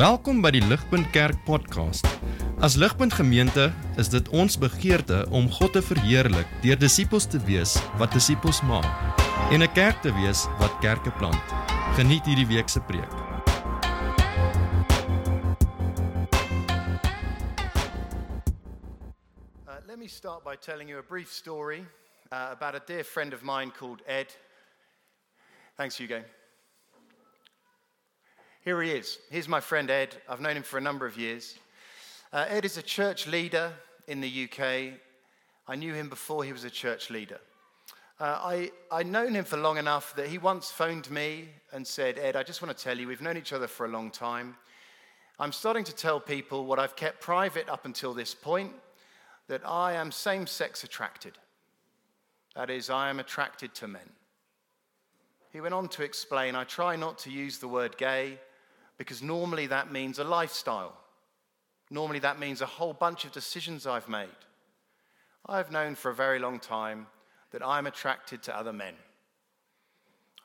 Welkom by die Ligpunt Kerk podcast. As Ligpunt Gemeente is dit ons begeerte om God te verheerlik deur disippels te wees wat disippels maak en 'n kerk te wees wat kerke plant. Geniet hierdie week se preek. Uh, let me start by telling you a brief story uh, about a dear friend of mine called Ed. Thanks, Hugo. Here he is. Here's my friend Ed. I've known him for a number of years. Uh, Ed is a church leader in the UK. I knew him before he was a church leader. Uh, I, I'd known him for long enough that he once phoned me and said, Ed, I just want to tell you, we've known each other for a long time. I'm starting to tell people what I've kept private up until this point that I am same sex attracted. That is, I am attracted to men. He went on to explain I try not to use the word gay because normally that means a lifestyle. Normally that means a whole bunch of decisions I've made. I've known for a very long time that I'm attracted to other men.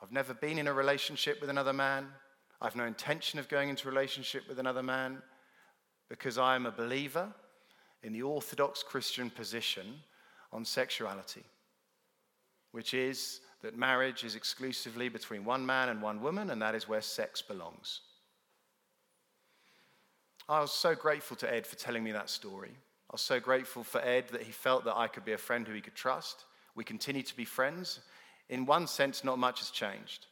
I've never been in a relationship with another man. I've no intention of going into a relationship with another man because I am a believer in the orthodox Christian position on sexuality, which is that marriage is exclusively between one man and one woman, and that is where sex belongs. I was so grateful to Ed for telling me that story. I was so grateful for Ed that he felt that I could be a friend who he could trust. We continue to be friends. In one sense, not much has changed.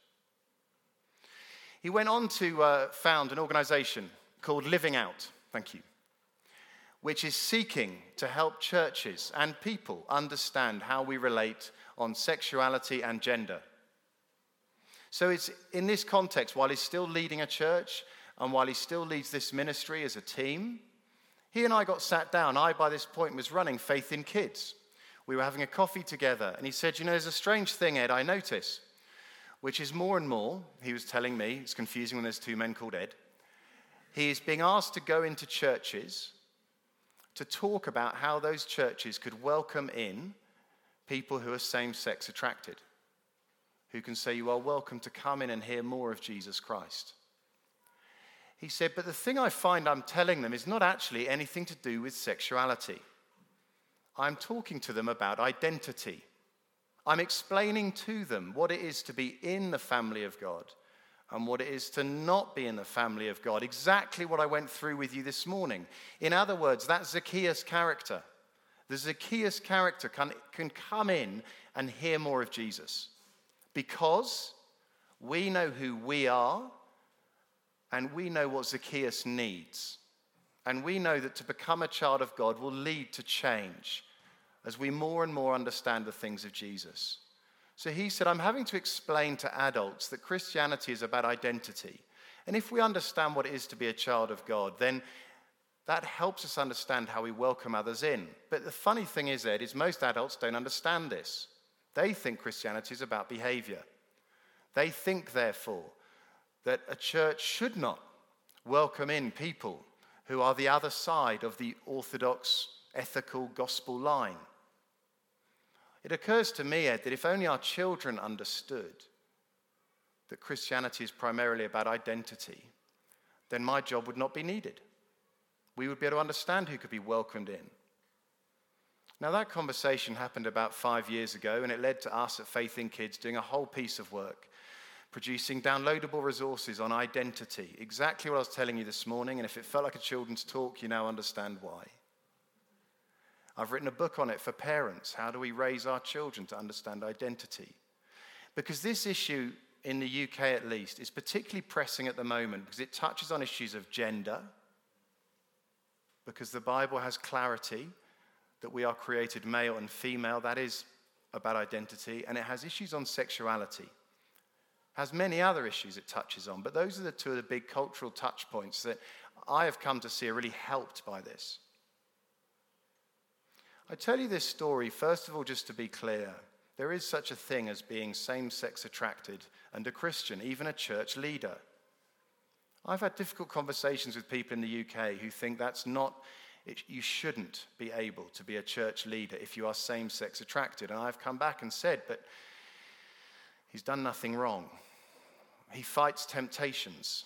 He went on to uh, found an organization called Living Out, thank you, which is seeking to help churches and people understand how we relate on sexuality and gender. So it's in this context, while he's still leading a church and while he still leads this ministry as a team, he and I got sat down. I, by this point, was running Faith in Kids. We were having a coffee together, and he said, You know, there's a strange thing, Ed, I notice, which is more and more, he was telling me, it's confusing when there's two men called Ed. He is being asked to go into churches to talk about how those churches could welcome in people who are same sex attracted, who can say, You are welcome to come in and hear more of Jesus Christ. He said, But the thing I find I'm telling them is not actually anything to do with sexuality. I'm talking to them about identity. I'm explaining to them what it is to be in the family of God and what it is to not be in the family of God. Exactly what I went through with you this morning. In other words, that Zacchaeus character, the Zacchaeus character can, can come in and hear more of Jesus because we know who we are and we know what Zacchaeus needs. And we know that to become a child of God will lead to change as we more and more understand the things of Jesus. So he said, I'm having to explain to adults that Christianity is about identity. And if we understand what it is to be a child of God, then that helps us understand how we welcome others in. But the funny thing is, Ed, is most adults don't understand this. They think Christianity is about behavior. They think, therefore, that a church should not welcome in people who are the other side of the orthodox ethical gospel line. It occurs to me, Ed, that if only our children understood that Christianity is primarily about identity, then my job would not be needed. We would be able to understand who could be welcomed in. Now, that conversation happened about five years ago, and it led to us at Faith in Kids doing a whole piece of work, producing downloadable resources on identity. Exactly what I was telling you this morning, and if it felt like a children's talk, you now understand why. I've written a book on it for parents. How do we raise our children to understand identity? Because this issue, in the UK at least, is particularly pressing at the moment because it touches on issues of gender, because the Bible has clarity that we are created male and female. That is about identity. And it has issues on sexuality. Has many other issues it touches on, but those are the two of the big cultural touch points that I have come to see are really helped by this. I tell you this story, first of all, just to be clear. There is such a thing as being same sex attracted and a Christian, even a church leader. I've had difficult conversations with people in the UK who think that's not, it, you shouldn't be able to be a church leader if you are same sex attracted. And I've come back and said, but he's done nothing wrong. He fights temptations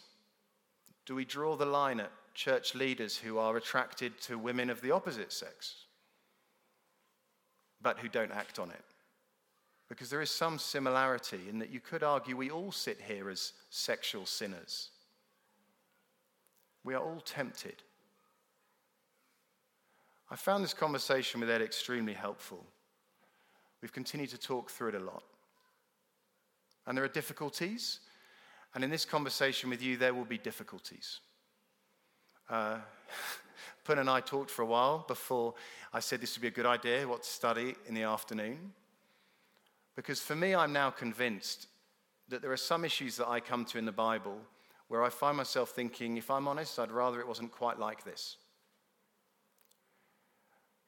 Do we draw the line at church leaders who are attracted to women of the opposite sex, but who don't act on it? Because there is some similarity in that you could argue we all sit here as sexual sinners. We are all tempted. I found this conversation with Ed extremely helpful. We've continued to talk through it a lot. And there are difficulties, and in this conversation with you, there will be difficulties. Uh, Pun and I talked for a while before I said this would be a good idea, what to study in the afternoon. Because for me, I'm now convinced that there are some issues that I come to in the Bible where I find myself thinking, if I'm honest, I'd rather it wasn't quite like this.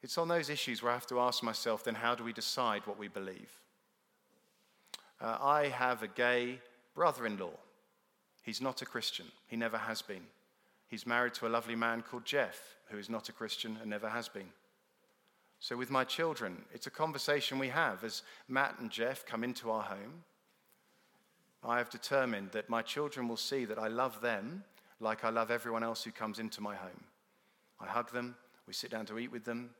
It's on those issues where I have to ask myself, then how do we decide what we believe? Uh, I have a gay brother in law. He's not a Christian, he never has been. He's married to a lovely man called Jeff, who is not a Christian and never has been. So, with my children, it's a conversation we have as Matt and Jeff come into our home. I have determined that my children will see that I love them like I love everyone else who comes into my home. I hug them, we sit down to eat with them,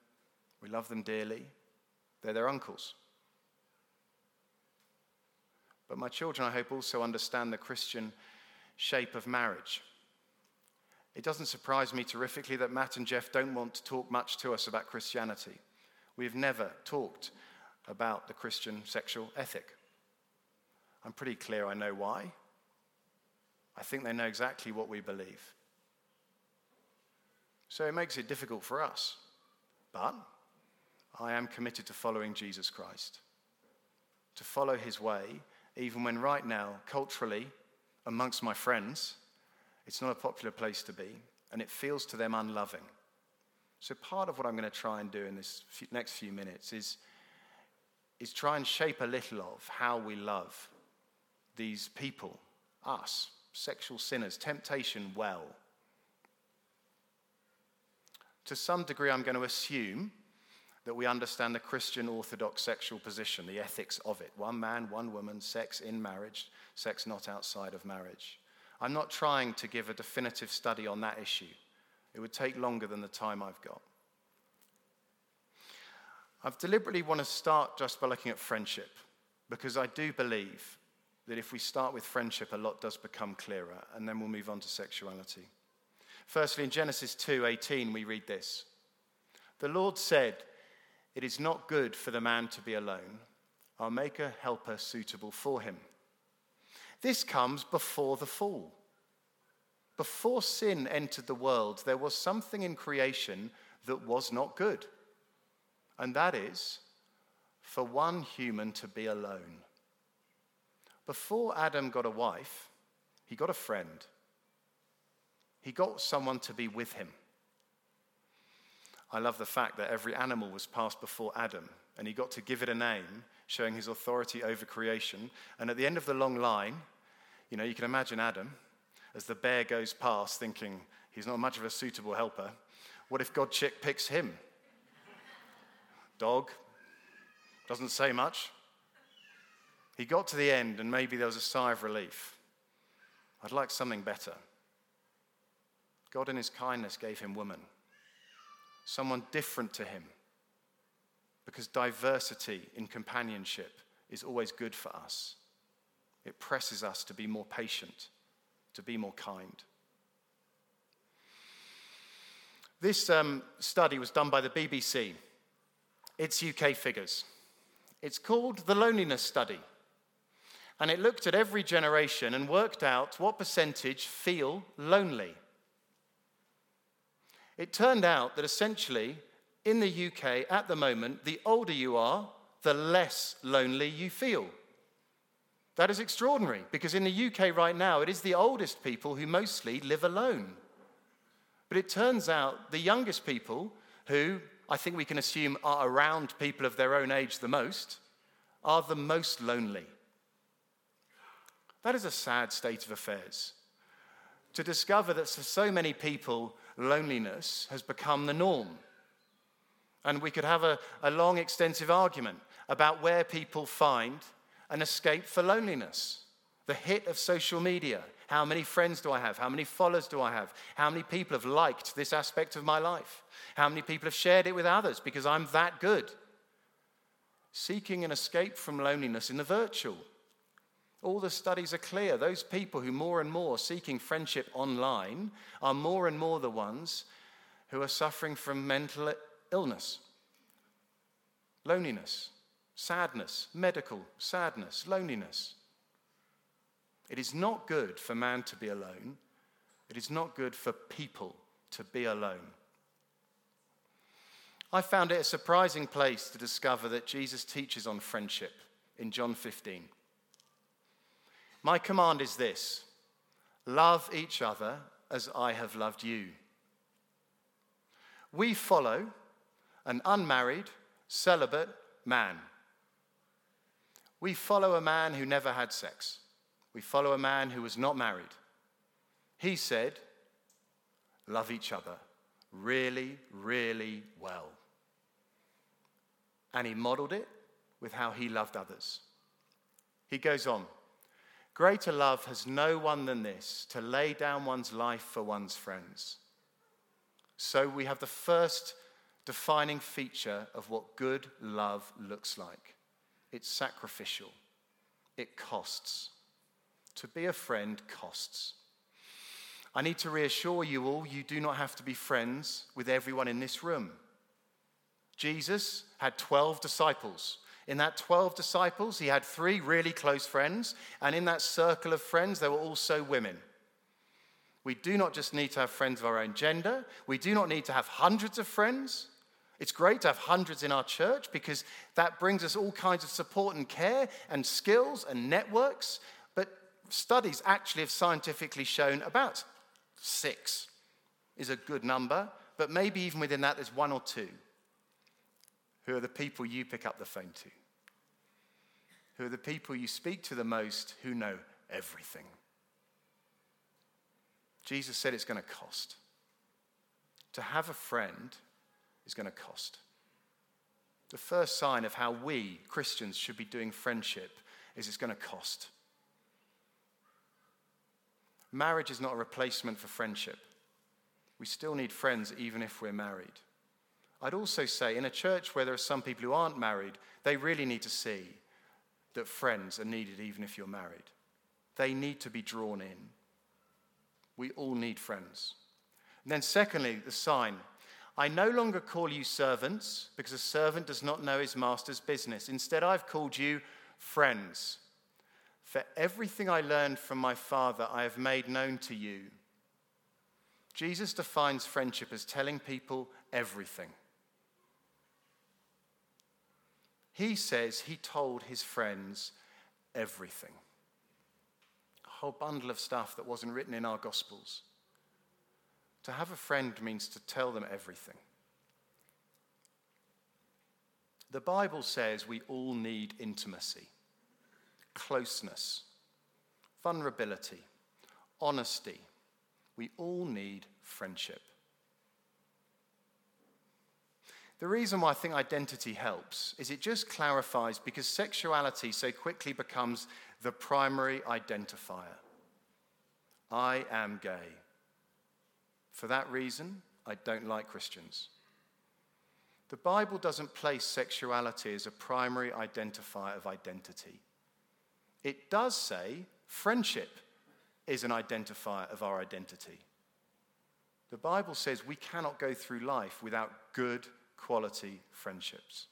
we love them dearly. They're their uncles. But my children, I hope, also understand the Christian shape of marriage. It doesn't surprise me terrifically that Matt and Jeff don't want to talk much to us about Christianity. We've never talked about the Christian sexual ethic. I'm pretty clear I know why. I think they know exactly what we believe. So it makes it difficult for us. But I am committed to following Jesus Christ, to follow his way, even when right now, culturally, amongst my friends, it's not a popular place to be, and it feels to them unloving. So, part of what I'm going to try and do in this next few minutes is, is try and shape a little of how we love these people, us, sexual sinners, temptation well. To some degree, I'm going to assume that we understand the Christian Orthodox sexual position, the ethics of it one man, one woman, sex in marriage, sex not outside of marriage. I'm not trying to give a definitive study on that issue. It would take longer than the time I've got. I've deliberately want to start just by looking at friendship because I do believe that if we start with friendship, a lot does become clearer, and then we'll move on to sexuality. Firstly, in Genesis 2:18, we read this: "The Lord said, It is not good for the man to be alone. I'll make a helper suitable for him." This comes before the fall. Before sin entered the world, there was something in creation that was not good. And that is for one human to be alone. Before Adam got a wife, he got a friend. He got someone to be with him. I love the fact that every animal was passed before Adam, and he got to give it a name, showing his authority over creation. And at the end of the long line, you know, you can imagine Adam as the bear goes past thinking he's not much of a suitable helper. What if God chick picks him? Dog, doesn't say much. He got to the end and maybe there was a sigh of relief. I'd like something better. God, in his kindness, gave him woman, someone different to him, because diversity in companionship is always good for us. It presses us to be more patient to be more kind. This um, study was done by the BBC. It's UK figures. It's called the Loneliness Study. And it looked at every generation and worked out what percentage feel lonely. It turned out that essentially, in the UK at the moment, the older you are, the less lonely you feel. That is extraordinary because in the UK right now, it is the oldest people who mostly live alone. But it turns out the youngest people, who I think we can assume are around people of their own age the most, are the most lonely. That is a sad state of affairs. To discover that for so many people, loneliness has become the norm. And we could have a, a long, extensive argument about where people find an escape for loneliness. The hit of social media How many friends do I have? How many followers do I have? How many people have liked this aspect of my life? How many people have shared it with others because I'm that good? Seeking an escape from loneliness in the virtual. All the studies are clear. Those people who more and more seeking friendship online are more and more the ones who are suffering from mental illness, loneliness, sadness, medical sadness, loneliness. It is not good for man to be alone. It is not good for people to be alone. I found it a surprising place to discover that Jesus teaches on friendship in John 15. My command is this love each other as I have loved you. We follow an unmarried, celibate man. We follow a man who never had sex. We follow a man who was not married. He said, Love each other really, really well. And he modeled it with how he loved others. He goes on Greater love has no one than this to lay down one's life for one's friends. So we have the first defining feature of what good love looks like it's sacrificial, it costs. To be a friend costs. I need to reassure you all you do not have to be friends with everyone in this room. Jesus had 12 disciples. In that 12 disciples, he had three really close friends, and in that circle of friends, there were also women. We do not just need to have friends of our own gender, we do not need to have hundreds of friends. It's great to have hundreds in our church because that brings us all kinds of support and care and skills and networks. But studies actually have scientifically shown about six is a good number, but maybe even within that, there's one or two who are the people you pick up the phone to, who are the people you speak to the most who know everything. Jesus said it's going to cost. To have a friend is going to cost. The first sign of how we, Christians, should be doing friendship is it's going to cost. Marriage is not a replacement for friendship. We still need friends even if we're married. I'd also say in a church where there are some people who aren't married, they really need to see that friends are needed even if you're married. They need to be drawn in. We all need friends. And then, secondly, the sign I no longer call you servants because a servant does not know his master's business. Instead, I've called you friends. For everything I learned from my Father, I have made known to you. Jesus defines friendship as telling people everything. He says he told his friends everything A whole bundle of stuff that wasn't written in our Gospels. To have a friend means to tell them everything. The Bible says we all need intimacy, closeness, vulnerability, honesty. We all need friendship. The reason why I think identity helps is it just clarifies because sexuality so quickly becomes the primary identifier. I am gay. For that reason, I don't like Christians. The Bible doesn't place sexuality as a primary identifier of identity. It does say friendship is an identifier of our identity. The Bible says we cannot go through life without good quality friendships.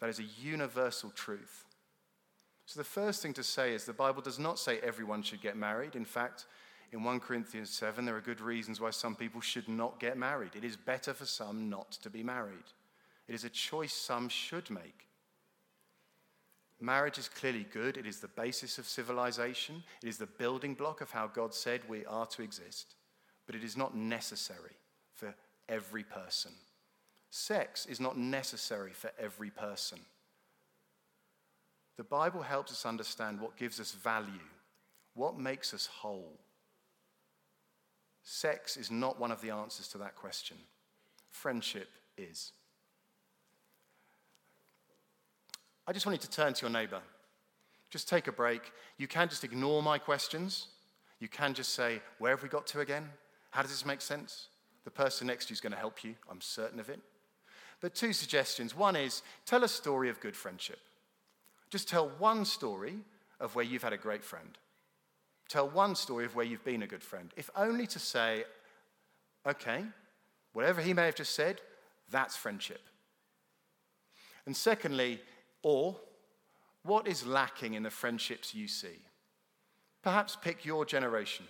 That is a universal truth. So, the first thing to say is the Bible does not say everyone should get married. In fact, in 1 Corinthians 7, there are good reasons why some people should not get married. It is better for some not to be married, it is a choice some should make. Marriage is clearly good. It is the basis of civilization. It is the building block of how God said we are to exist. But it is not necessary for every person. Sex is not necessary for every person. The Bible helps us understand what gives us value, what makes us whole. Sex is not one of the answers to that question. Friendship is. I just want you to turn to your neighbor. Just take a break. You can just ignore my questions. You can just say, Where have we got to again? How does this make sense? The person next to you is going to help you. I'm certain of it. But two suggestions. One is tell a story of good friendship. Just tell one story of where you've had a great friend. Tell one story of where you've been a good friend, if only to say, okay, whatever he may have just said, that's friendship. And secondly, or what is lacking in the friendships you see? Perhaps pick your generation,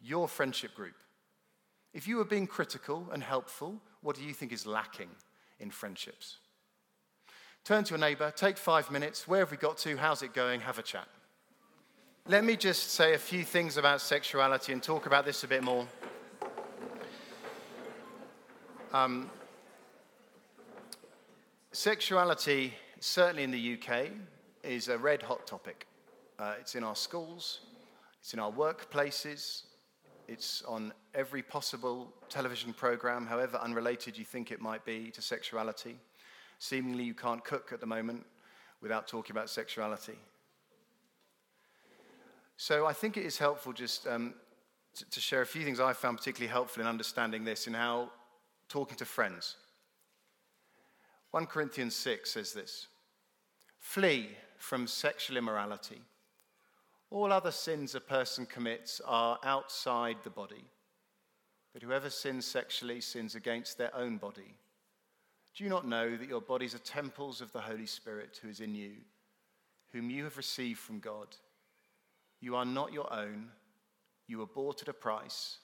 your friendship group. If you are being critical and helpful, what do you think is lacking in friendships? Turn to your neighbor, take five minutes. Where have we got to? How's it going? Have a chat. Let me just say a few things about sexuality and talk about this a bit more. Um, sexuality, certainly in the UK, is a red hot topic. Uh, it's in our schools, it's in our workplaces, it's on every possible television program, however unrelated you think it might be to sexuality. Seemingly, you can't cook at the moment without talking about sexuality. So I think it is helpful just um, to, to share a few things I found particularly helpful in understanding this and how talking to friends. 1 Corinthians 6 says this Flee from sexual immorality. All other sins a person commits are outside the body, but whoever sins sexually sins against their own body. Do you not know that your bodies are temples of the Holy Spirit who is in you, whom you have received from God? You are not your own. You were bought at a price.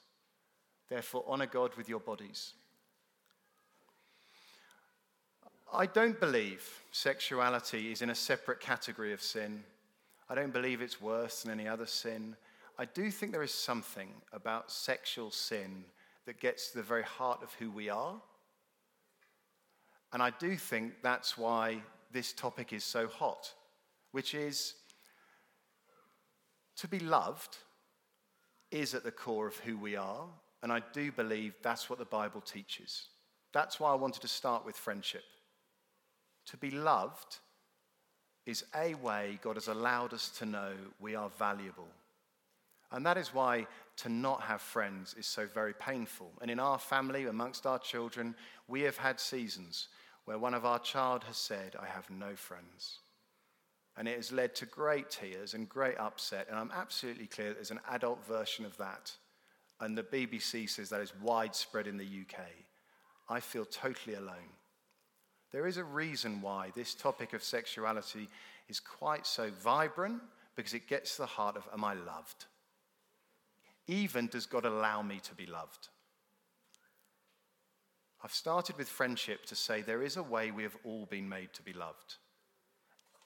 Therefore, honor God with your bodies. I don't believe sexuality is in a separate category of sin. I don't believe it's worse than any other sin. I do think there is something about sexual sin that gets to the very heart of who we are. And I do think that's why this topic is so hot, which is to be loved is at the core of who we are, and I do believe that's what the Bible teaches. That's why I wanted to start with friendship. To be loved is a way God has allowed us to know we are valuable. And that is why to not have friends is so very painful. And in our family, amongst our children, we have had seasons where one of our child has said, I have no friends. And it has led to great tears and great upset. And I'm absolutely clear there's an adult version of that. And the BBC says that is widespread in the UK. I feel totally alone. There is a reason why this topic of sexuality is quite so vibrant because it gets to the heart of Am I loved? Even does God allow me to be loved? I've started with friendship to say there is a way we have all been made to be loved.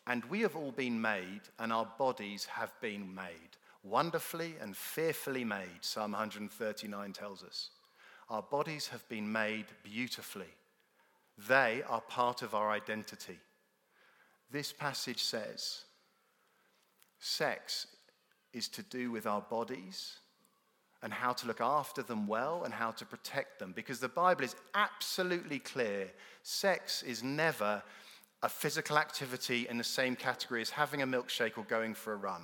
And we have all been made, and our bodies have been made. Wonderfully and fearfully made, Psalm 139 tells us. Our bodies have been made beautifully. They are part of our identity. This passage says sex is to do with our bodies and how to look after them well and how to protect them because the Bible is absolutely clear. Sex is never a physical activity in the same category as having a milkshake or going for a run.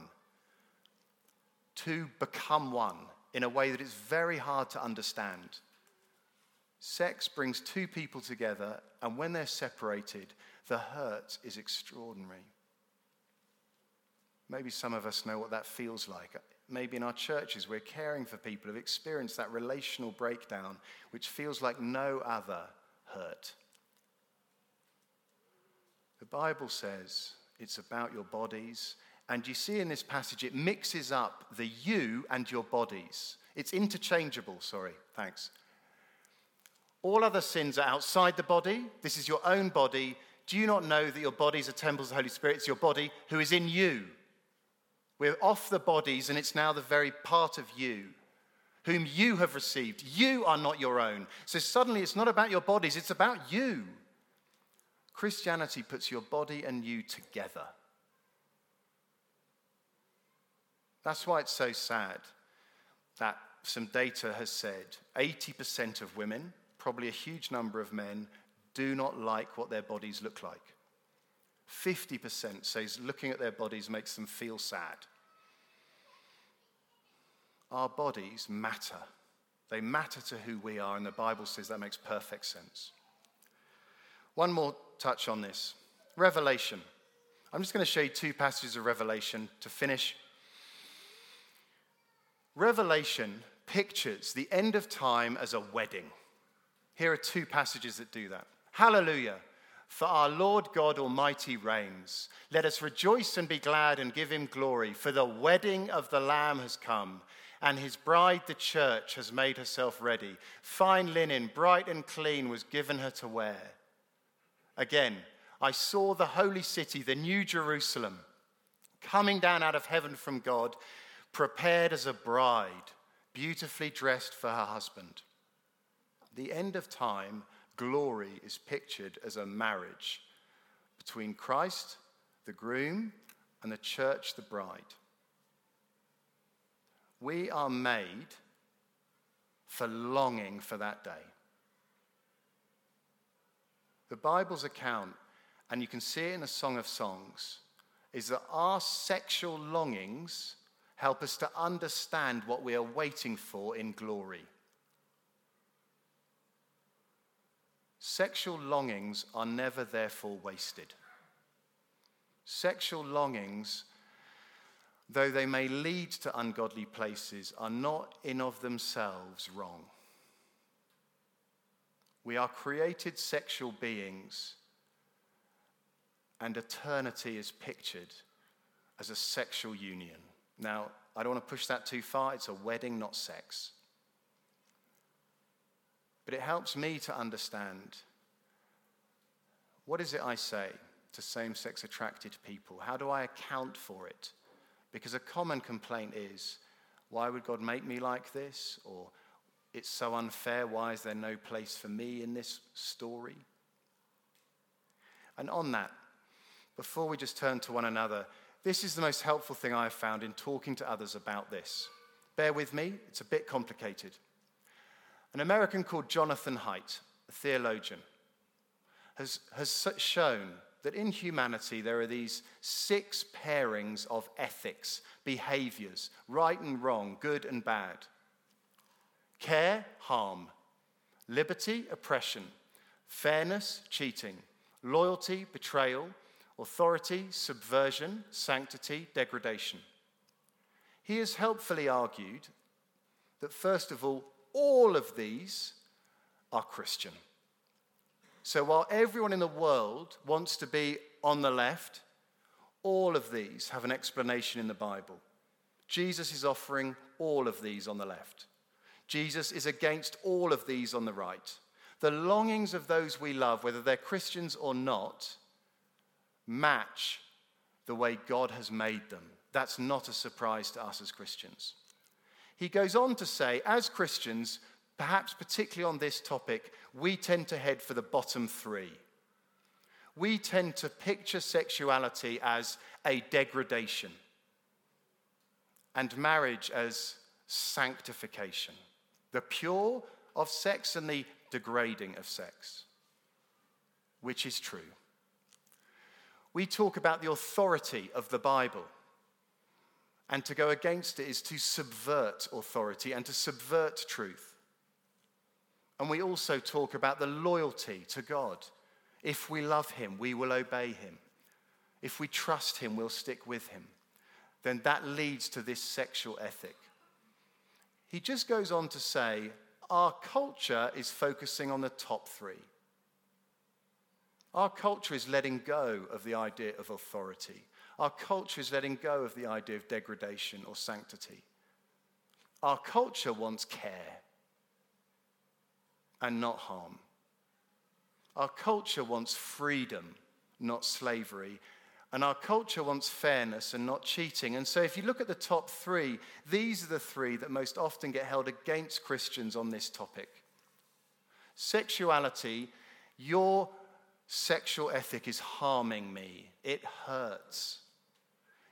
To become one in a way that is very hard to understand. Sex brings two people together, and when they're separated, the hurt is extraordinary. Maybe some of us know what that feels like. Maybe in our churches, we're caring for people who've experienced that relational breakdown, which feels like no other hurt. The Bible says it's about your bodies. And you see in this passage, it mixes up the you and your bodies. It's interchangeable, sorry, thanks. All other sins are outside the body. This is your own body. Do you not know that your bodies are temples of the Holy Spirit? It's your body who is in you. We're off the bodies, and it's now the very part of you whom you have received. You are not your own. So suddenly it's not about your bodies, it's about you. Christianity puts your body and you together. That's why it's so sad that some data has said 80% of women, probably a huge number of men, do not like what their bodies look like. 50% says looking at their bodies makes them feel sad. our bodies matter. They matter to who we are, and the Bible says that makes perfect sense. One more touch on this Revelation. I'm just going to show you two passages of Revelation to finish. Revelation pictures the end of time as a wedding. Here are two passages that do that. Hallelujah. For our Lord God Almighty reigns. Let us rejoice and be glad and give him glory, for the wedding of the Lamb has come, and his bride, the church, has made herself ready. Fine linen, bright and clean, was given her to wear. Again, I saw the holy city, the new Jerusalem, coming down out of heaven from God, prepared as a bride, beautifully dressed for her husband. The end of time, glory is pictured as a marriage between Christ, the groom, and the church, the bride. We are made for longing for that day. The Bible's account, and you can see it in the Song of Songs, is that our sexual longings help us to understand what we are waiting for in glory. Sexual longings are never therefore wasted. Sexual longings, though they may lead to ungodly places, are not in of themselves wrong. We are created sexual beings, and eternity is pictured as a sexual union. Now, I don't want to push that too far. It's a wedding, not sex. But it helps me to understand what is it I say to same sex attracted people? How do I account for it? Because a common complaint is, why would God make me like this? Or it's so unfair. Why is there no place for me in this story? And on that, before we just turn to one another, this is the most helpful thing I have found in talking to others about this. Bear with me, it's a bit complicated. An American called Jonathan Haidt, a theologian, has, has shown that in humanity there are these six pairings of ethics, behaviors, right and wrong, good and bad. Care, harm, liberty, oppression, fairness, cheating, loyalty, betrayal, authority, subversion, sanctity, degradation. He has helpfully argued that, first of all, all of these are Christian. So while everyone in the world wants to be on the left, all of these have an explanation in the Bible. Jesus is offering all of these on the left. Jesus is against all of these on the right. The longings of those we love, whether they're Christians or not, match the way God has made them. That's not a surprise to us as Christians. He goes on to say, as Christians, perhaps particularly on this topic, we tend to head for the bottom three. We tend to picture sexuality as a degradation and marriage as sanctification the pure of sex and the degrading of sex, which is true. We talk about the authority of the Bible. And to go against it is to subvert authority and to subvert truth. And we also talk about the loyalty to God. If we love Him, we will obey Him. If we trust Him, we'll stick with Him. Then that leads to this sexual ethic. He just goes on to say, our culture is focusing on the top three. Our culture is letting go of the idea of authority. Our culture is letting go of the idea of degradation or sanctity. Our culture wants care and not harm. Our culture wants freedom, not slavery. And our culture wants fairness and not cheating. And so, if you look at the top three, these are the three that most often get held against Christians on this topic sexuality, your sexual ethic is harming me, it hurts.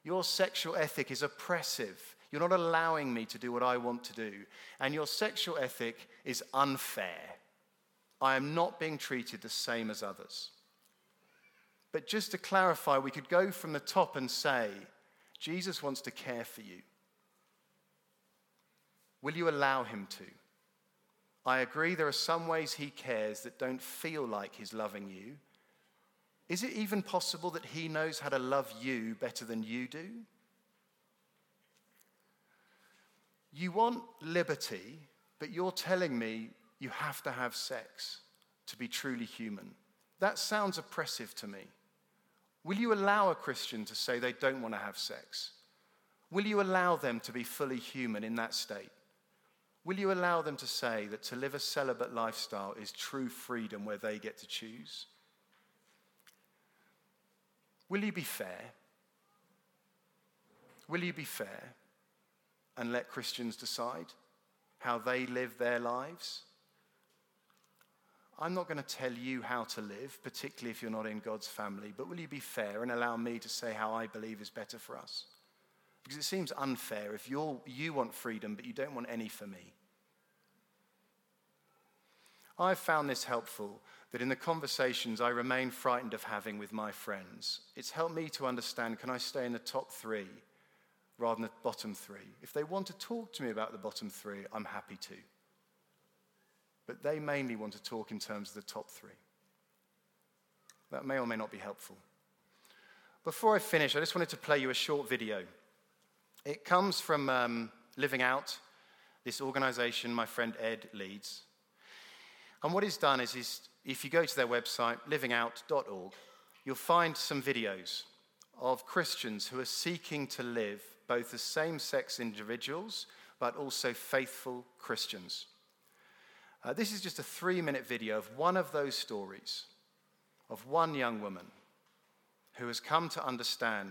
Your sexual ethic is oppressive. You're not allowing me to do what I want to do. And your sexual ethic is unfair. I am not being treated the same as others. But just to clarify, we could go from the top and say, Jesus wants to care for you. Will you allow him to? I agree there are some ways he cares that don't feel like he's loving you. Is it even possible that he knows how to love you better than you do? You want liberty, but you're telling me you have to have sex to be truly human. That sounds oppressive to me. Will you allow a Christian to say they don't want to have sex? Will you allow them to be fully human in that state? Will you allow them to say that to live a celibate lifestyle is true freedom where they get to choose? Will you be fair? Will you be fair and let Christians decide how they live their lives? I'm not going to tell you how to live, particularly if you're not in God's family, but will you be fair and allow me to say how I believe is better for us? Because it seems unfair if you're, you want freedom, but you don't want any for me. I've found this helpful that in the conversations I remain frightened of having with my friends, it's helped me to understand can I stay in the top three rather than the bottom three? If they want to talk to me about the bottom three, I'm happy to. But they mainly want to talk in terms of the top three. That may or may not be helpful. Before I finish, I just wanted to play you a short video. It comes from um, Living Out, this organization my friend Ed leads. And what he's done is, he's, if you go to their website, livingout.org, you'll find some videos of Christians who are seeking to live both as same sex individuals but also faithful Christians. Uh, this is just a three minute video of one of those stories of one young woman who has come to understand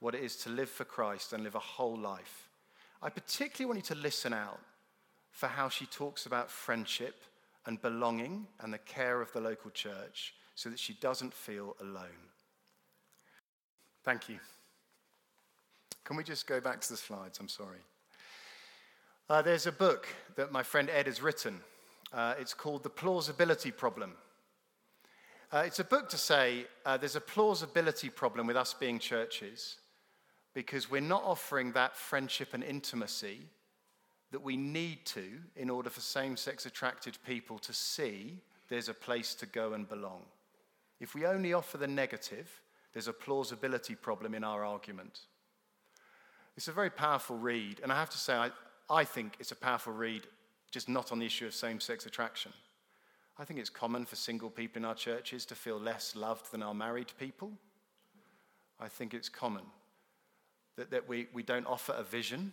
what it is to live for Christ and live a whole life. I particularly want you to listen out for how she talks about friendship and belonging and the care of the local church so that she doesn't feel alone. Thank you. Can we just go back to the slides? I'm sorry. Uh, there's a book that my friend Ed has written. Uh, it's called The Plausibility Problem. Uh, it's a book to say uh, there's a plausibility problem with us being churches because we're not offering that friendship and intimacy that we need to in order for same sex attracted people to see there's a place to go and belong. If we only offer the negative, there's a plausibility problem in our argument. It's a very powerful read, and I have to say, I, I think it's a powerful read, just not on the issue of same sex attraction. I think it's common for single people in our churches to feel less loved than our married people. I think it's common that, that we, we don't offer a vision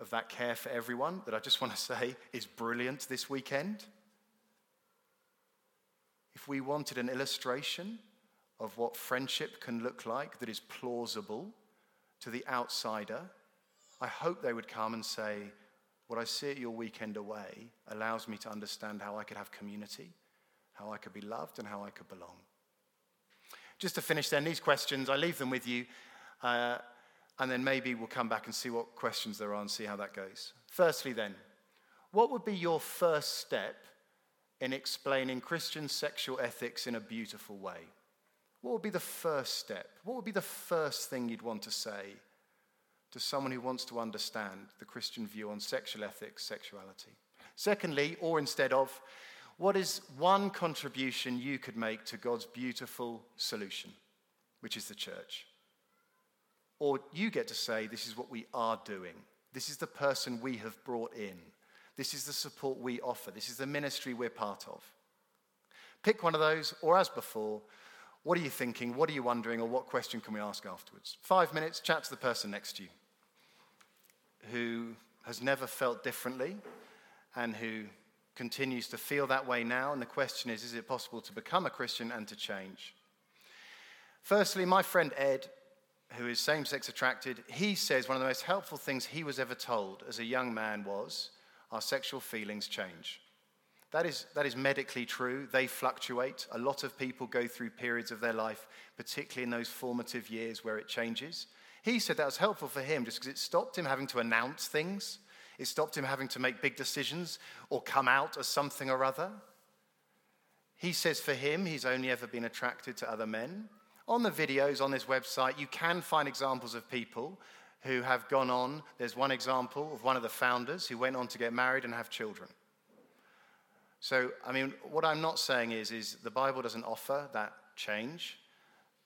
of that care for everyone that I just want to say is brilliant this weekend. If we wanted an illustration of what friendship can look like that is plausible to the outsider, I hope they would come and say, What I see at your weekend away allows me to understand how I could have community, how I could be loved, and how I could belong. Just to finish then, these questions, I leave them with you. Uh, and then maybe we'll come back and see what questions there are and see how that goes. Firstly, then, what would be your first step in explaining Christian sexual ethics in a beautiful way? What would be the first step? What would be the first thing you'd want to say to someone who wants to understand the Christian view on sexual ethics, sexuality? Secondly, or instead of, what is one contribution you could make to God's beautiful solution, which is the church? Or you get to say, This is what we are doing. This is the person we have brought in. This is the support we offer. This is the ministry we're part of. Pick one of those, or as before, what are you thinking? What are you wondering? Or what question can we ask afterwards? Five minutes, chat to the person next to you who has never felt differently and who continues to feel that way now. And the question is is it possible to become a Christian and to change? Firstly, my friend Ed who is same sex attracted, he says one of the most helpful things he was ever told as a young man was our sexual feelings change. That is, that is medically true. They fluctuate. A lot of people go through periods of their life, particularly in those formative years where it changes. He said that was helpful for him just because it stopped him having to announce things, it stopped him having to make big decisions or come out as something or other. He says for him, he's only ever been attracted to other men on the videos on this website, you can find examples of people who have gone on. There's one example of one of the founders who went on to get married and have children. So, I mean, what I'm not saying is, is the Bible doesn't offer that change.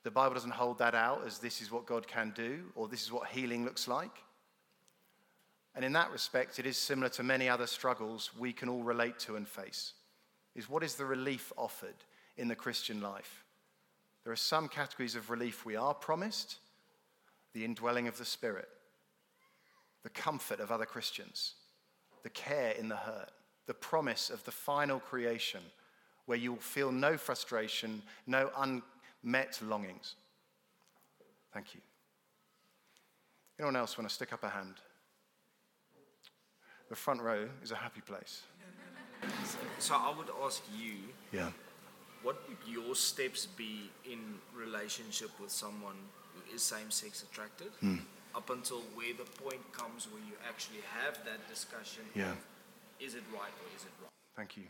The Bible doesn't hold that out as this is what God can do or this is what healing looks like. And in that respect, it is similar to many other struggles we can all relate to and face. Is what is the relief offered in the Christian life? There are some categories of relief we are promised the indwelling of the Spirit, the comfort of other Christians, the care in the hurt, the promise of the final creation where you will feel no frustration, no unmet longings. Thank you. Anyone else want to stick up a hand? The front row is a happy place. So I would ask you, Yeah. What would your steps be in relationship with someone who is same-sex attracted, Hmm. up until where the point comes where you actually have that discussion? Yeah. Of, is it right or is it wrong? Thank you.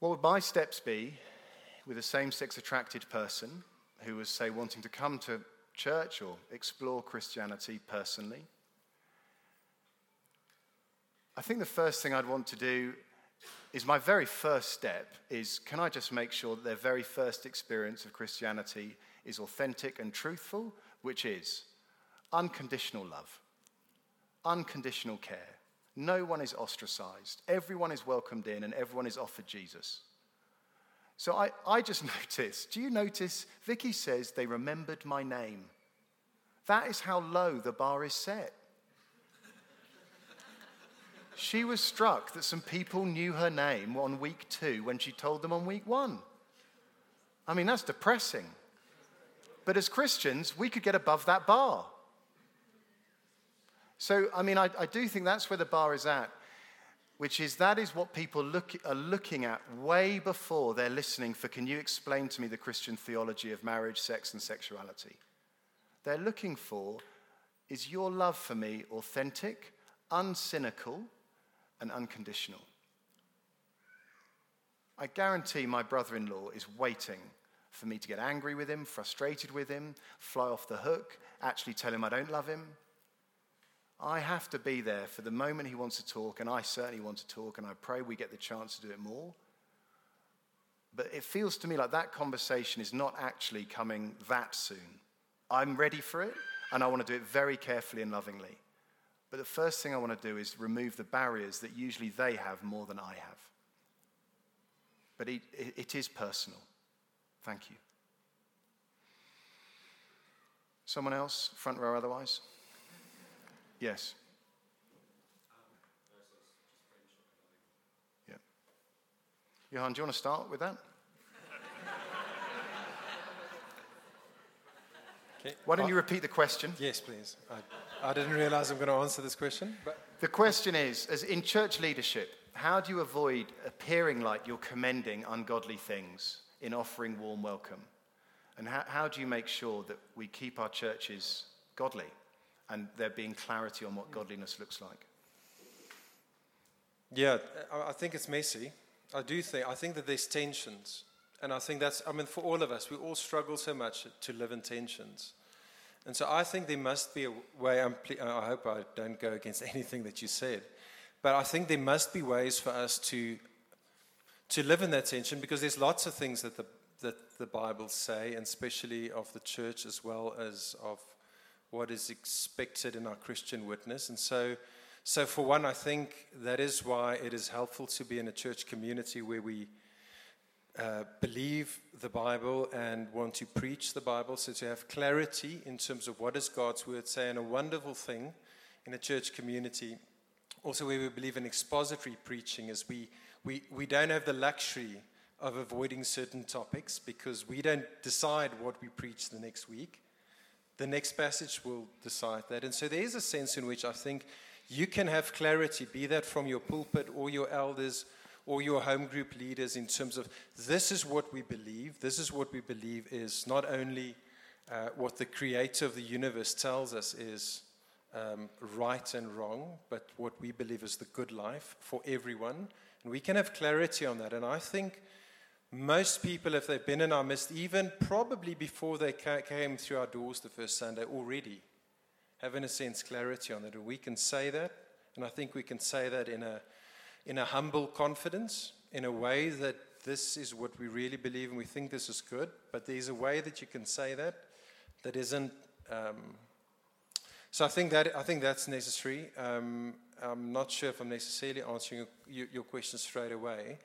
What would my steps be with a same sex attracted person who was, say, wanting to come to church or explore Christianity personally? I think the first thing I'd want to do is my very first step is can I just make sure that their very first experience of Christianity is authentic and truthful, which is unconditional love, unconditional care. No one is ostracized, everyone is welcomed in, and everyone is offered Jesus. So I, I just noticed, do you notice? Vicky says they remembered my name. That is how low the bar is set. She was struck that some people knew her name on week two when she told them on week one. I mean, that's depressing. But as Christians, we could get above that bar. So, I mean, I, I do think that's where the bar is at, which is that is what people look, are looking at way before they're listening for can you explain to me the Christian theology of marriage, sex, and sexuality? They're looking for is your love for me authentic, uncynical, and unconditional? I guarantee my brother in law is waiting for me to get angry with him, frustrated with him, fly off the hook, actually tell him I don't love him. I have to be there for the moment he wants to talk, and I certainly want to talk, and I pray we get the chance to do it more. But it feels to me like that conversation is not actually coming that soon. I'm ready for it, and I want to do it very carefully and lovingly. But the first thing I want to do is remove the barriers that usually they have more than I have. But it, it is personal. Thank you. Someone else, front row otherwise? Yes. Yeah. Johan, do you want to start with that? Okay. Why don't you uh, repeat the question? Yes, please. I, I didn't realize I'm going to answer this question, but The question is, as in church leadership, how do you avoid appearing like you're commending ungodly things in offering warm welcome? And how, how do you make sure that we keep our churches godly and there being clarity on what godliness looks like? yeah, I, I think it's messy. I do think, I think that there's tensions. And I think that's, I mean, for all of us, we all struggle so much to live in tensions. And so I think there must be a way, ple- I hope I don't go against anything that you said, but I think there must be ways for us to, to live in that tension because there's lots of things that the, that the Bible say, and especially of the church as well as of what is expected in our Christian witness. And so, so for one, I think that is why it is helpful to be in a church community where we uh, believe the Bible and want to preach the Bible. So to have clarity in terms of what does God's word say, and a wonderful thing in a church community, also where we believe in expository preaching, is we we we don't have the luxury of avoiding certain topics because we don't decide what we preach the next week. The next passage will decide that. And so there is a sense in which I think you can have clarity, be that from your pulpit or your elders or your home group leaders, in terms of this is what we believe. This is what we believe is not only uh, what the creator of the universe tells us is um, right and wrong, but what we believe is the good life for everyone. And we can have clarity on that. And I think most people, if they've been in our midst, even probably before they ca- came through our doors the first Sunday, already have, in a sense, clarity on that. And we can say that, and I think we can say that in a, in a humble confidence, in a way that this is what we really believe and we think this is good, but there's a way that you can say that that isn't. Um, so I think that I think that's necessary. Um, I'm not sure if I'm necessarily answering your, your question straight away.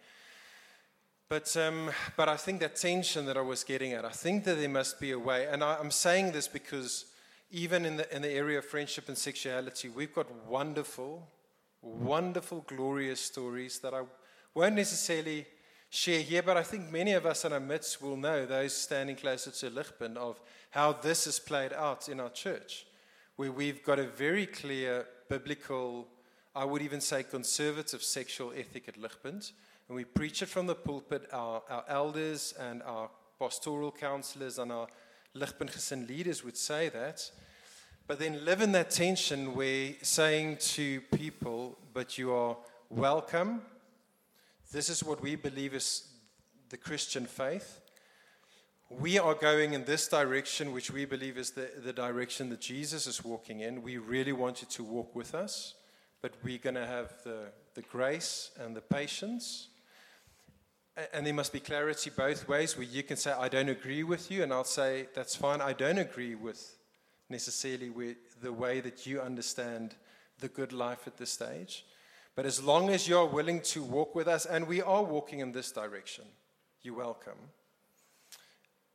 But, um, but I think that tension that I was getting at, I think that there must be a way. And I, I'm saying this because even in the, in the area of friendship and sexuality, we've got wonderful, wonderful, glorious stories that I won't necessarily share here, but I think many of us in our midst will know, those standing closer to Ligpunt, of how this is played out in our church, where we've got a very clear biblical, I would even say conservative sexual ethic at Ligpunt, and we preach it from the pulpit. Our, our elders and our pastoral counselors and our Gesin leaders would say that. But then live in that tension where saying to people, but you are welcome. This is what we believe is the Christian faith. We are going in this direction, which we believe is the, the direction that Jesus is walking in. We really want you to walk with us, but we're going to have the, the grace and the patience. And there must be clarity both ways where you can say, I don't agree with you, and I'll say, that's fine, I don't agree with necessarily with the way that you understand the good life at this stage. But as long as you're willing to walk with us, and we are walking in this direction, you're welcome.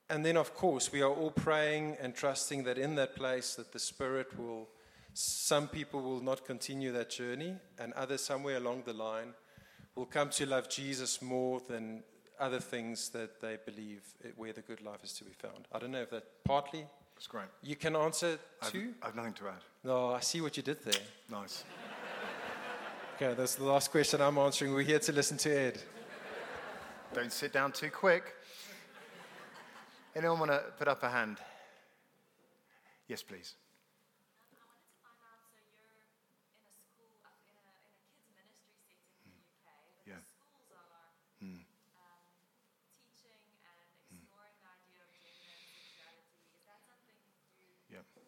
And then, of course, we are all praying and trusting that in that place that the Spirit will, some people will not continue that journey, and others somewhere along the line will come to love Jesus more than other things that they believe where the good life is to be found. I don't know if that partly That's great. you can answer I've. I've nothing to add. No, I see what you did there. Nice. Okay, that's the last question I'm answering. We're here to listen to Ed. Don't sit down too quick. Anyone want to put up a hand? Yes, please. I wanted to find out, so you're in a school, uh, in a, in a kids ministry setting in the UK, but Yeah. the schools are Hmm. um, teaching and exploring the idea of gender and sexuality. Is that something you Yep. in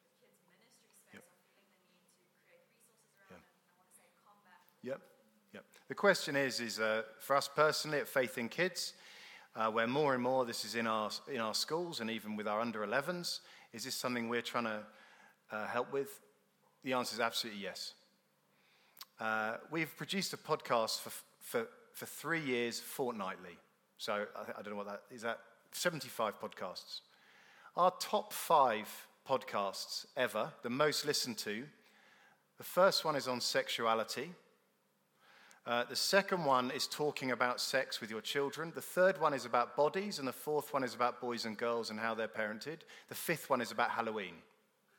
the kids ministry Yep. space are feeling the need to create resources around Yeah. and I want to say combat? Yep. Yep. The question is, is uh, for us personally at Faith in Kids, uh, where more and more this is in our in our schools and even with our under 11s, is this something we're trying to uh, help with? The answer is absolutely yes. Uh, we've produced a podcast for, for, for three years fortnightly. So I, I don't know what that is. That 75 podcasts. Our top five podcasts ever, the most listened to. The first one is on sexuality. Uh, the second one is talking about sex with your children. The third one is about bodies. And the fourth one is about boys and girls and how they're parented. The fifth one is about Halloween.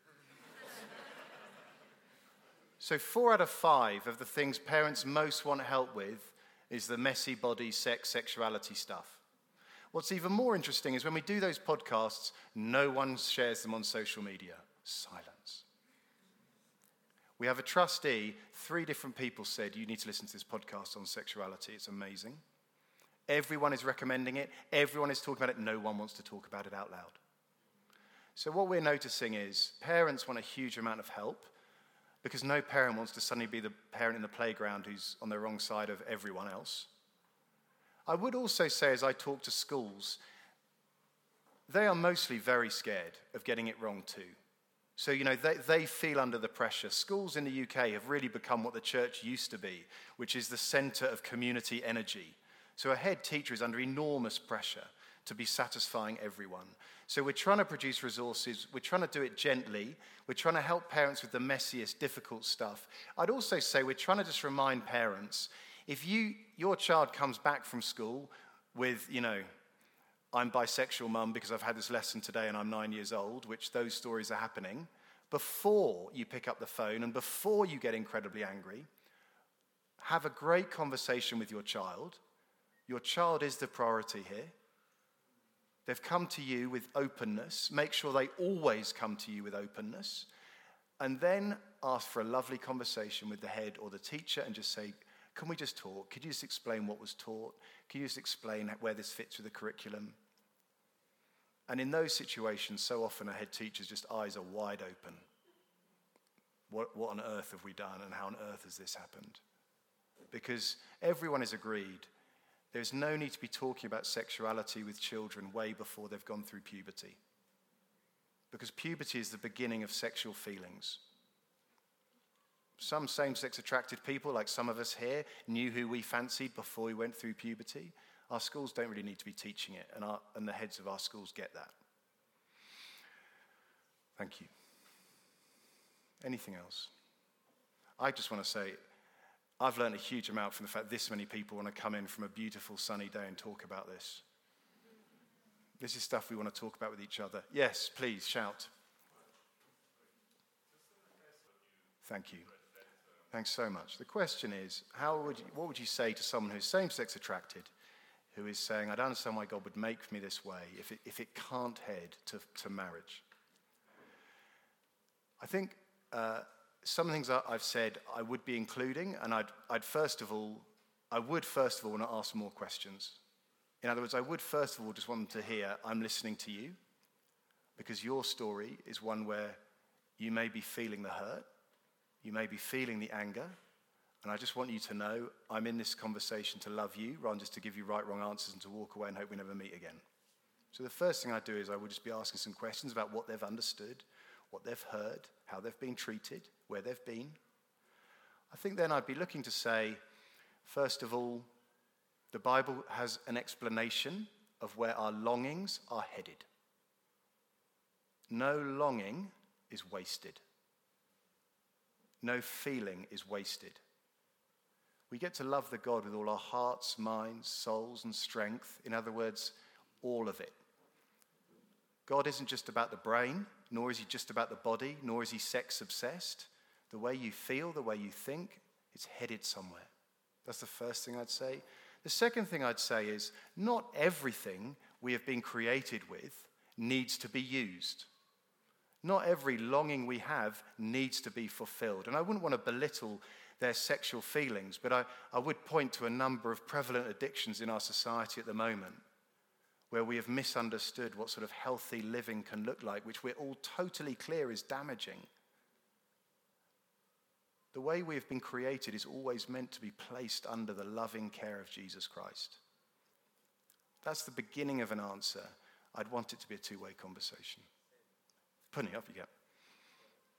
so, four out of five of the things parents most want help with is the messy body, sex, sexuality stuff. What's even more interesting is when we do those podcasts, no one shares them on social media. Silence. We have a trustee, three different people said, You need to listen to this podcast on sexuality. It's amazing. Everyone is recommending it, everyone is talking about it, no one wants to talk about it out loud. So, what we're noticing is parents want a huge amount of help because no parent wants to suddenly be the parent in the playground who's on the wrong side of everyone else. I would also say, as I talk to schools, they are mostly very scared of getting it wrong too. So, you know, they, they feel under the pressure. Schools in the UK have really become what the church used to be, which is the center of community energy. So, a head teacher is under enormous pressure to be satisfying everyone. So, we're trying to produce resources, we're trying to do it gently, we're trying to help parents with the messiest, difficult stuff. I'd also say we're trying to just remind parents if you, your child comes back from school with, you know, I'm bisexual, mum, because I've had this lesson today and I'm nine years old, which those stories are happening, before you pick up the phone and before you get incredibly angry, have a great conversation with your child. Your child is the priority here. They've come to you with openness. Make sure they always come to you with openness. And then ask for a lovely conversation with the head or the teacher and just say, Can we just talk? Could you just explain what was taught? Can you just explain where this fits with the curriculum? And in those situations, so often a head teacher's just eyes are wide open. what, what on earth have we done and how on earth has this happened? Because everyone is agreed there's no need to be talking about sexuality with children way before they've gone through puberty. Because puberty is the beginning of sexual feelings. Some same sex attracted people, like some of us here, knew who we fancied before we went through puberty. Our schools don't really need to be teaching it, and, our, and the heads of our schools get that. Thank you. Anything else? I just want to say I've learned a huge amount from the fact this many people want to come in from a beautiful sunny day and talk about this. This is stuff we want to talk about with each other. Yes, please shout. Thank you. Thanks so much. The question is, how would you, what would you say to someone who's same-sex attracted, who is saying, I don't understand why God would make me this way if it, if it can't head to, to marriage? I think uh, some things I've said I would be including, and I'd, I'd first of all, I would first of all want to ask more questions. In other words, I would first of all just want them to hear, I'm listening to you, because your story is one where you may be feeling the hurt, you may be feeling the anger, and I just want you to know I'm in this conversation to love you rather than just to give you right, wrong answers and to walk away and hope we never meet again. So the first thing I do is I would just be asking some questions about what they've understood, what they've heard, how they've been treated, where they've been. I think then I'd be looking to say, first of all, the Bible has an explanation of where our longings are headed. No longing is wasted. No feeling is wasted. We get to love the God with all our hearts, minds, souls, and strength. In other words, all of it. God isn't just about the brain, nor is he just about the body, nor is he sex obsessed. The way you feel, the way you think, it's headed somewhere. That's the first thing I'd say. The second thing I'd say is not everything we have been created with needs to be used. Not every longing we have needs to be fulfilled. And I wouldn't want to belittle their sexual feelings, but I, I would point to a number of prevalent addictions in our society at the moment where we have misunderstood what sort of healthy living can look like, which we're all totally clear is damaging. The way we have been created is always meant to be placed under the loving care of Jesus Christ. That's the beginning of an answer. I'd want it to be a two way conversation. Punny, up you go.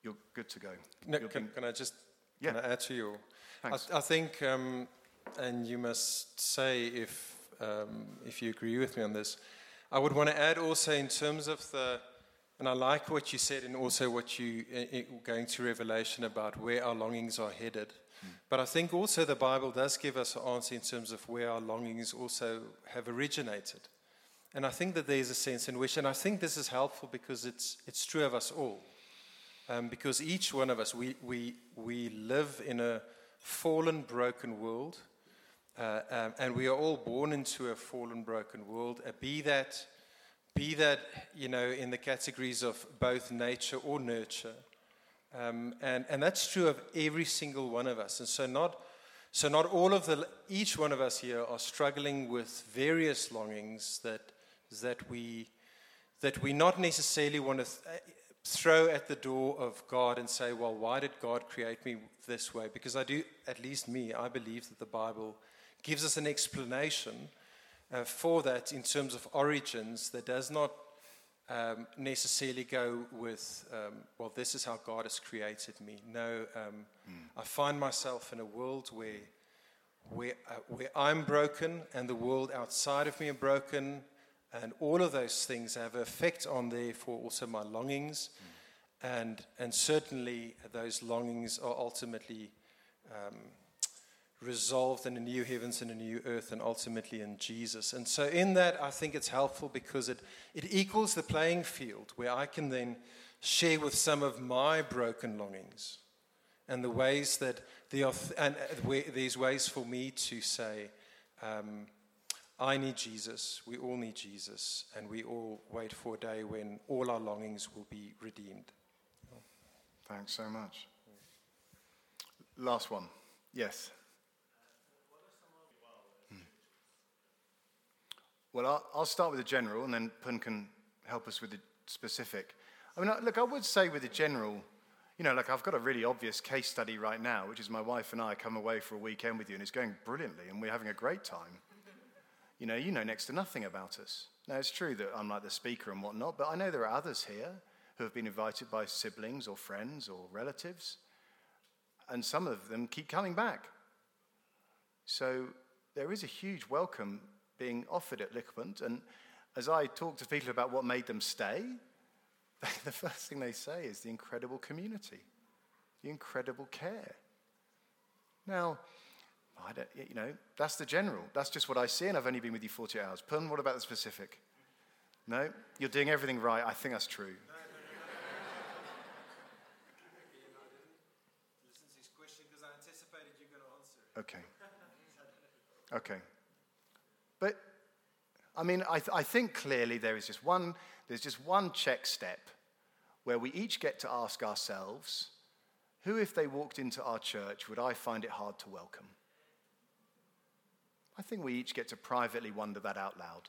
You're good to go. No, can, being- can I just Yeah. can I add to you? I, Thanks. I think, um, and you must say if um, if you agree with me on this. I would want to add also in terms of the, and I like what you said, and also what you i- i- going to Revelation about where our longings are headed. But I think also the Bible does give us an answer in terms of where our longings also have originated. And I think that there's a sense in which, and I think this is helpful because it's, it's true of us all. Um, because each one of us, we, we, we live in a fallen, broken world. Uh, um, and we are all born into a fallen, broken world. Uh, be that, be that, you know, in the categories of both nature or nurture. Um, and, and that's true of every single one of us. And so not, so not all of the, each one of us here are struggling with various longings that, that we, that we not necessarily want to throw at the door of God and say, well, why did God create me this way? Because I do, at least me, I believe that the Bible gives us an explanation uh, for that in terms of origins that does not um, necessarily go with, um, well, this is how God has created me. No, um, I find myself in a world where, where, uh, where I'm broken and the world outside of me are broken, and all of those things have effect on, therefore, also my longings. And, and certainly, those longings are ultimately um, resolved in a new heavens and a new earth, and ultimately in Jesus. And so, in that, I think it's helpful because it, it equals the playing field where I can then share with some of my broken longings and the ways that the and uh, where, there's ways for me to say, um, I need Jesus. We all need Jesus, and we all wait for a day when all our longings will be redeemed. Thanks so much. Last one. Yes. Well, I'll start with the general, and then Pun can help us with the specific. I mean, look, I would say with the general, You know, like I've got a really obvious case study right now, which is my wife and I come away for a weekend with you, and it's going brilliantly, and we're having a great time. You know, you know next to nothing about us. Now, it's true that I'm like the speaker and whatnot, but I know there are others here who have been invited by siblings or friends or relatives, and some of them keep coming back. So there is a huge welcome being offered at Ligpunt, and as I talk to people about what made them stay, the first thing they say is the incredible community, the incredible care. Now, I don't, you know, that's the general. That's just what I see, and I've only been with you 40 hours. Pun, what about the specific? No? You're doing everything right. I think that's true. Okay. Okay. But, I mean, I, th- I think clearly there is just one, there's just one check step where we each get to ask ourselves, who, if they walked into our church, would I find it hard to welcome? I think we each get to privately wonder that out loud.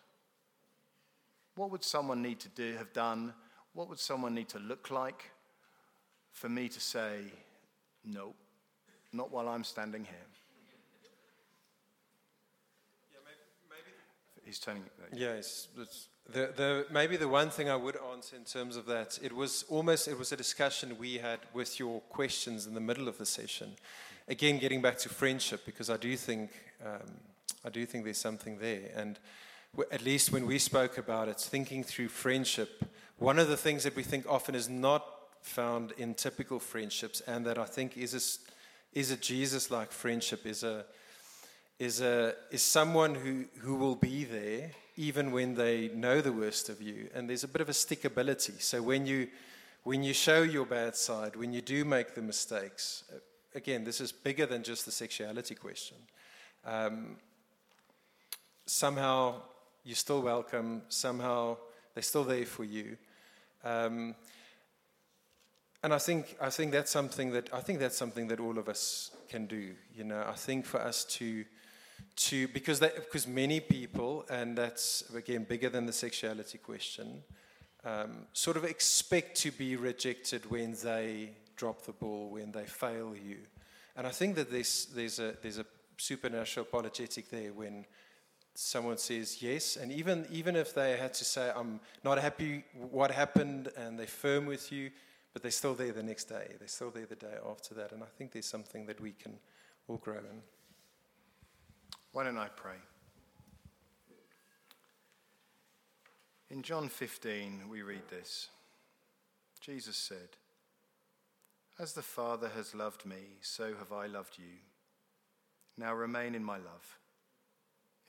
What would someone need to do, have done? What would someone need to look like for me to say, no, not while I'm standing here? Yeah, maybe, maybe He's turning. Yes, it's- the, the, maybe the one thing I would answer in terms of that, it was almost it was a discussion we had with your questions in the middle of the session. Again, getting back to friendship, because I do think um, I do think there's something there, and w- at least when we spoke about it, thinking through friendship, one of the things that we think often is not found in typical friendships, and that I think is a, is a Jesus-like friendship, is a is, a, is someone who, who will be there even when they know the worst of you. And there's a bit of a stickability. So when you, when you show your bad side, when you do make the mistakes, uh, again, this is bigger than just the sexuality question. Um, somehow you're still welcome, somehow they're still there for you. Um, and I think I think that's something that I think that's something that all of us can do. You know, I think for us to to because that, because many people, and that's again bigger than the sexuality question, um, sort of expect to be rejected when they drop the ball, when they fail you, and I think that there's there's a there's a supernatural apologetic there when someone says yes, and even even if they had to say I'm not happy what happened, and they're firm with you, but they're still there the next day, they're still there the day after that, and I think there's something that we can all grow in. Why don't I pray? In John 15, we read this Jesus said, As the Father has loved me, so have I loved you. Now remain in my love.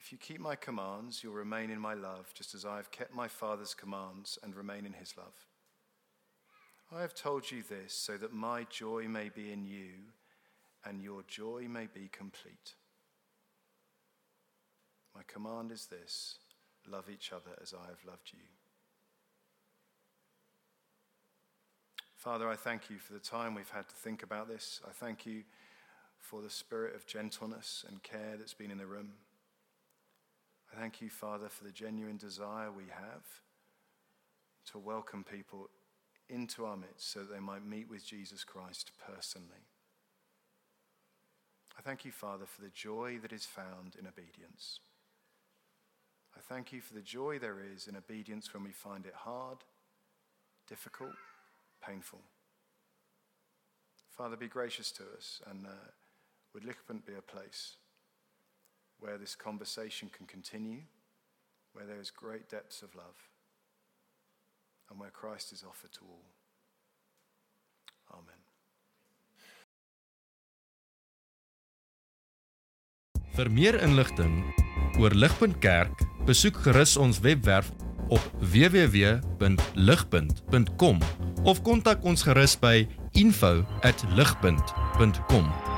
If you keep my commands, you'll remain in my love, just as I have kept my Father's commands and remain in his love. I have told you this so that my joy may be in you and your joy may be complete. My command is this love each other as I have loved you. Father, I thank you for the time we've had to think about this. I thank you for the spirit of gentleness and care that's been in the room. Thank you, Father, for the genuine desire we have to welcome people into our midst so that they might meet with Jesus Christ personally. I thank you, Father, for the joy that is found in obedience. I thank you for the joy there is in obedience when we find it hard, difficult, painful. Father, be gracious to us, and uh, would Ligpunt be a place where this conversation can continue, where there is great depths of love, and where Christ is offered to all. Amen. Vir meer inligting oor Ligpunt Kerk, besoek gerus ons webwerf op www.ligpunt.com of kontak ons gerus by info@ligpunt.com